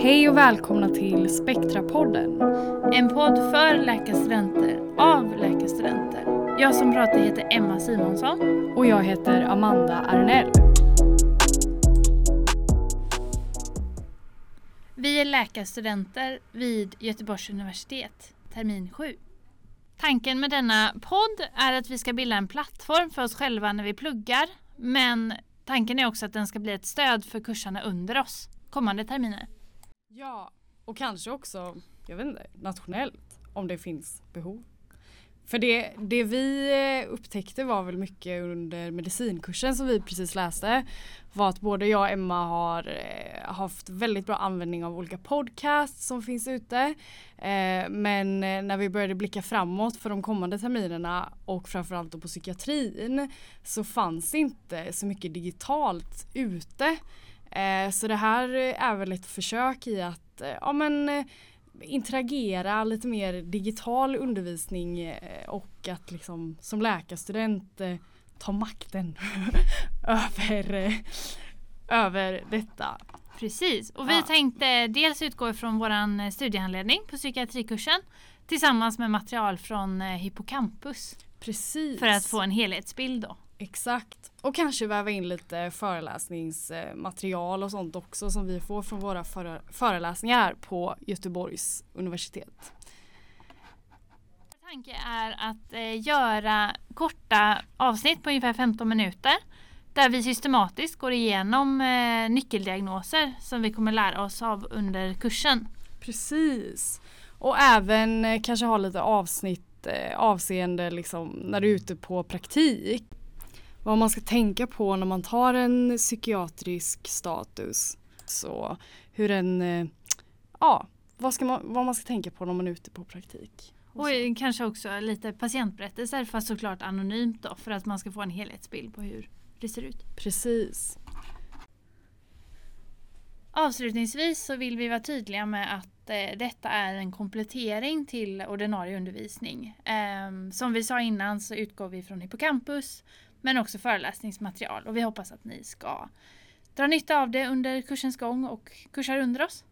Hej och välkomna till Spektrapodden. En podd för läkarstudenter, av läkarstudenter. Jag som pratar heter Emma Simonsson. Och jag heter Amanda Arnell. Vi är läkarstudenter vid Göteborgs universitet, termin 7. Tanken med denna podd är att vi ska bilda en plattform för oss själva när vi pluggar. Men tanken är också att den ska bli ett stöd för kursarna under oss kommande terminer. Ja, och kanske också, jag vet inte, nationellt om det finns behov. För det, det vi eh, upptäckte var väl mycket under medicinkursen som vi precis läste var att både jag och Emma har eh, haft väldigt bra användning av olika podcasts som finns ute. Eh, men när vi började blicka framåt för de kommande terminerna och framförallt då på psykiatrin så fanns inte så mycket digitalt ute. Eh, så det här är väl ett försök i att eh, ja, men, eh, interagera lite mer digital undervisning och att liksom som läkarstudent ta makten över, över detta. Precis, och vi ja. tänkte dels utgå ifrån vår studiehandledning på psykiatrikursen tillsammans med material från Hippocampus. Precis. För att få en helhetsbild då. Exakt. Och kanske väva in lite föreläsningsmaterial och sånt också som vi får från våra föreläsningar på Göteborgs universitet. Vår tanke är att eh, göra korta avsnitt på ungefär 15 minuter där vi systematiskt går igenom eh, nyckeldiagnoser som vi kommer lära oss av under kursen. Precis. Och även eh, kanske ha lite avsnitt eh, avseende liksom när du är ute på praktik vad man ska tänka på när man tar en psykiatrisk status. Så hur en, eh, ja, vad, ska man, vad man ska tänka på när man är ute på praktik. Och, och kanske också lite patientberättelser fast såklart anonymt då för att man ska få en helhetsbild på hur det ser ut. Precis. Avslutningsvis så vill vi vara tydliga med att eh, detta är en komplettering till ordinarie undervisning. Eh, som vi sa innan så utgår vi från Hippocampus men också föreläsningsmaterial och vi hoppas att ni ska dra nytta av det under kursens gång och kursar under oss.